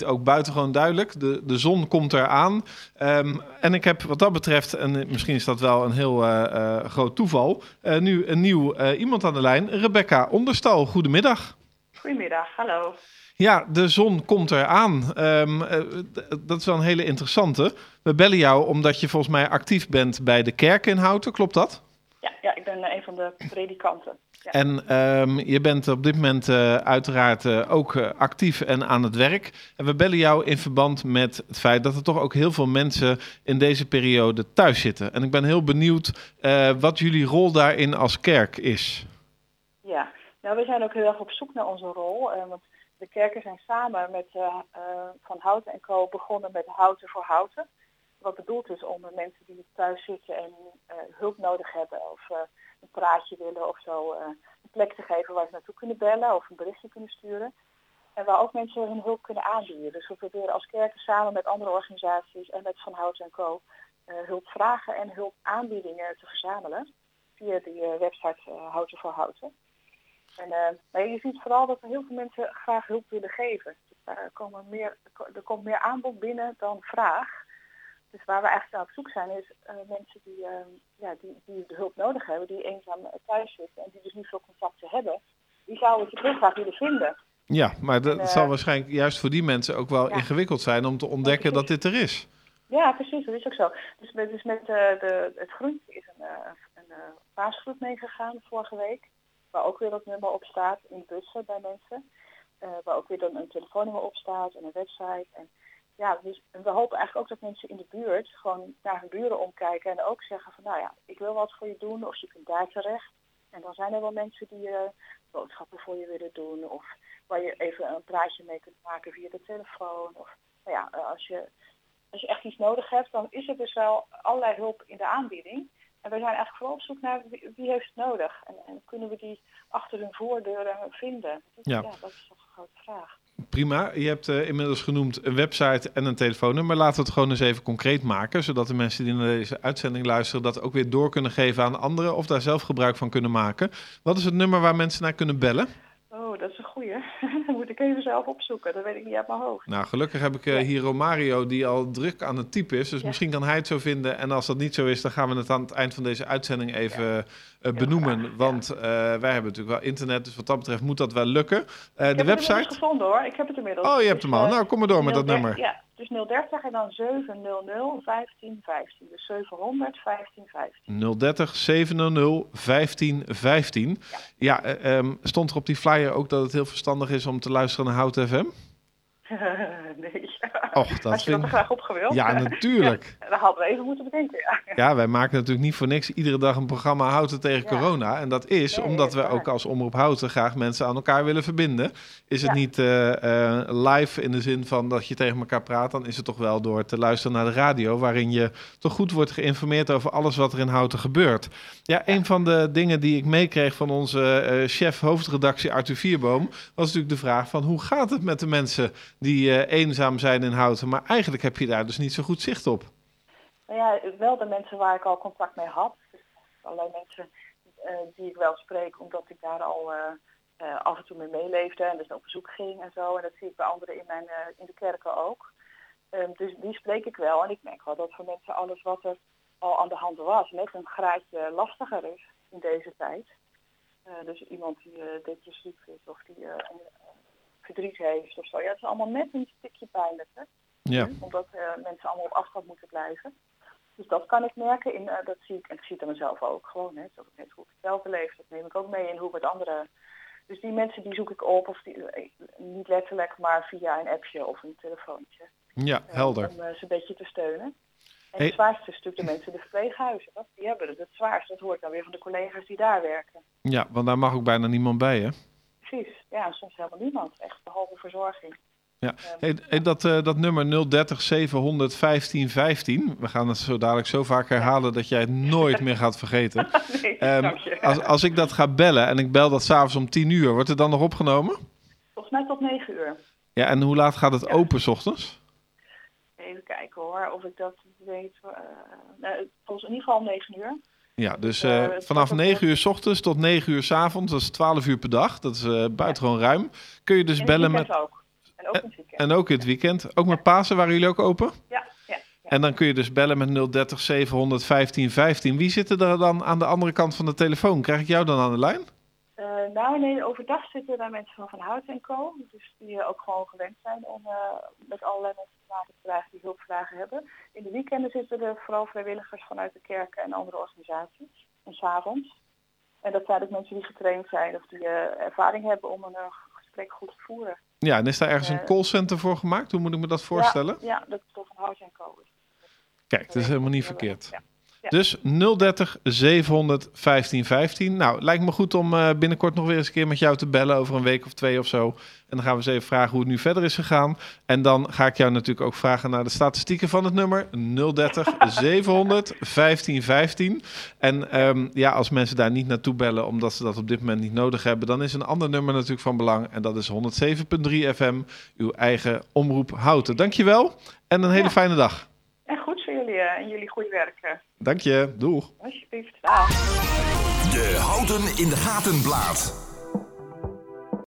ziet ook buitengewoon duidelijk. De, de zon komt eraan. Um, en ik heb wat dat betreft, en misschien is dat wel een heel groot toeval, nu een nieuw iemand aan de lijn. Rebecca Onderstal, goedemiddag. Goedemiddag, hallo. Ja, de zon komt eraan. Um, dat is wel een hele interessante. We bellen jou omdat je volgens mij actief bent bij de kerk in Houten, klopt dat? Ja, ja ik ben een van de predikanten. Ja. En um, je bent op dit moment uh, uiteraard uh, ook uh, actief en aan het werk. En we bellen jou in verband met het feit dat er toch ook heel veel mensen in deze periode thuis zitten. En ik ben heel benieuwd wat jullie rol daarin als kerk is. Ja, nou we zijn ook heel erg op zoek naar onze rol. want de kerken zijn samen met Van Houten en Co. begonnen met Houten voor Houten. Wat bedoeld is om mensen die thuis zitten en hulp nodig hebben of een praatje willen of zo, uh, een plek te geven waar ze naartoe kunnen bellen of een berichtje kunnen sturen. En waar ook mensen hun hulp kunnen aanbieden. Dus we proberen als kerken samen met andere organisaties en met Van Hout Co. Uh, hulpvragen en hulpaanbiedingen te verzamelen via die website Houten voor Houten. En maar je ziet vooral dat er heel veel mensen graag hulp willen geven. Dus daar komen meer, er komt meer aanbod binnen dan vraag. Dus waar we eigenlijk naar op zoek zijn is uh, mensen die, uh, ja, die, die de hulp nodig hebben, die eenzaam thuis zitten en die dus niet veel contacten hebben, die zouden het heel graag willen vinden. Ja, maar dat en, uh, zal waarschijnlijk juist voor die mensen ook wel ja. ingewikkeld zijn om te ontdekken ja, dat dit er is. Ja, precies, dat is ook zo. Dus met, dus met de, het groentje is een, een, een paasgroep meegegaan vorige week, waar ook weer dat nummer op staat in bussen bij mensen. waar ook weer dan een telefoonnummer op staat en een website. En ja, dus we hopen eigenlijk ook dat mensen in de buurt gewoon naar hun buren omkijken en ook zeggen van nou ja, ik wil wat voor je doen of je kunt daar terecht. En dan zijn er wel mensen die uh, boodschappen voor je willen doen of waar je even een praatje mee kunt maken via de telefoon. Of nou ja, als je, als je echt iets nodig hebt, dan is er dus wel allerlei hulp in de aanbieding. En wij zijn eigenlijk vooral op zoek naar wie, wie heeft het nodig en, en, kunnen we die achter hun voordeuren vinden. Dus, ja. ja, dat is toch een grote vraag. Prima. Je hebt uh, inmiddels genoemd een website en een telefoonnummer. Laten we het gewoon eens even concreet maken, zodat de mensen die naar deze uitzending luisteren dat ook weer door kunnen geven aan anderen of daar zelf gebruik van kunnen maken. Wat is het nummer waar mensen naar kunnen bellen? Oh, dat is een goeie. Moet ik even zelf opzoeken. Dat weet ik niet uit mijn hoofd. Nou, gelukkig heb ik uh, hier Romario die al druk aan het typen is. Dus ja. misschien kan hij het zo vinden. En als dat niet zo is, dan gaan we het aan het eind van deze uitzending even ja. uh, benoemen. Graag, want uh, wij hebben natuurlijk wel internet, dus wat dat betreft moet dat wel lukken. ik de heb website. Het gevonden hoor. Ik heb het inmiddels. Oh, je hebt hem al. nou, kom maar door met dat nummer. Ja, dus 030 en dan 700 1515. Dus 700 1515. 030 700 1515. Ja, ja um, stond er op die flyer ook dat het heel verstandig is om te luisteren naar Hout FM? nee. Och, dat Had je vind... dat er graag opgewild? Ja, natuurlijk. Ja, dat hadden we even moeten bedenken, ja. Ja, wij maken natuurlijk niet voor niks iedere dag een programma Houten tegen Ja. corona. En dat is Nee, omdat we ook als Omroep Houten graag mensen aan elkaar willen verbinden. Is het niet eh, eh, live in de zin van dat je tegen elkaar praat, dan is het toch wel door te luisteren naar de radio, waarin je toch goed wordt geïnformeerd over alles wat er in Houten gebeurt. Ja, een van de dingen die ik meekreeg van onze eh, chef hoofdredactie Arthur Vierboom, was natuurlijk de vraag van hoe gaat het met de mensen die eh, eenzaam zijn in Houten? Maar eigenlijk heb je daar dus niet zo goed zicht op. Nou ja, wel de mensen waar ik al contact mee had. Dus mensen eh, die ik wel spreek, omdat ik daar al eh, af en toe mee meeleefde en dus op bezoek ging en zo. En dat zie ik bij anderen in, mijn, in de kerken ook. Ehm, dus die spreek ik wel. En ik merk wel dat voor mensen alles wat er al aan de hand was, net een graadje lastiger is in deze tijd. Dus iemand die uh, depressief is of die verdriet heeft of zo. Ja, het is allemaal net een stukje pijnlijker. Ja. Omdat eh, mensen allemaal op afstand moeten blijven. Dus dat kan ik merken. In, eh, dat zie ik, en ik zie het aan mezelf ook gewoon. Hè. Dat ik net hoe ik het zelf beleef, dat neem ik ook mee in hoe ik het anderen... Dus die mensen die zoek ik op, of die, eh, niet letterlijk, maar via een appje of een telefoontje. Ja, helder. Om ze een beetje te steunen. En Hey. het zwaarste is natuurlijk de mensen in de verpleeghuizen. Dat, die hebben het het zwaarste. Dat hoort dan weer van de collega's die daar werken. Ja, want daar mag ook bijna niemand bij, hè? Precies. Ja, soms helemaal niemand. Echt behalve verzorging. Ja. Ehm, Hey, hey, dat, eh, dat nummer 030 700 1515, we gaan het zo dadelijk zo vaak herhalen dat jij het nooit meer gaat vergeten. nee, Ehm, als, als ik dat ga bellen en ik bel dat s'avonds om 10 uur, wordt het dan nog opgenomen? Volgens mij tot negen uur. Ja, en hoe laat gaat het Ja. open 's ochtends? Even kijken hoor, of ik dat weet. eh, nou, volgens in ieder geval om 9 uur. Ja, dus Eh, eh, vanaf wordt ook 9 uur 's ochtends tot 9 uur 's avonds, dat is 12 uur per dag. Dat is eh, buitengewoon ruim. Kun je dus en bellen met... ook. En ook in het weekend. En ook in het weekend. Ook met Pasen waren jullie ook open? Ja, ja. ja. En dan kun je dus bellen met 030 700 1515. Wie zitten er dan aan de andere kant van de telefoon? Krijg ik jou dan aan de lijn? Nou nee, overdag zitten daar mensen van Van Hout en Co. Dus die ook gewoon gewend zijn om uh, met allerlei mensen te maken te krijgen die hulpvragen hebben. In de weekenden zitten er vooral vrijwilligers vanuit de kerken en andere organisaties. En s'avonds. En dat zijn ook mensen die getraind zijn of die uh, ervaring hebben om een gesprek goed te voeren. Ja, en is daar ergens een callcenter voor gemaakt? Hoe moet ik me dat voorstellen? Ja, ja dat is toch Van Hout en Co. Kijk, dat is helemaal niet verkeerd. Ja. Ja. Dus 030 700 1515. Nou, lijkt me goed om uh, binnenkort nog weer eens een keer met jou te bellen over een week of twee of zo. En dan gaan we eens even vragen hoe het nu verder is gegaan. En dan ga ik jou natuurlijk ook vragen naar de statistieken van het nummer 030 700 1515. En um, ja, als mensen daar niet naartoe bellen omdat ze dat op dit moment niet nodig hebben, dan is een ander nummer natuurlijk van belang. En dat is 107.3 FM, uw eigen omroep Houten. Dankjewel en een hele Ja. fijne dag. En goed eh, en jullie goede werk. Dank je, doeg. Alsjeblieft. Dag. De Houten in de Gaten Blaad.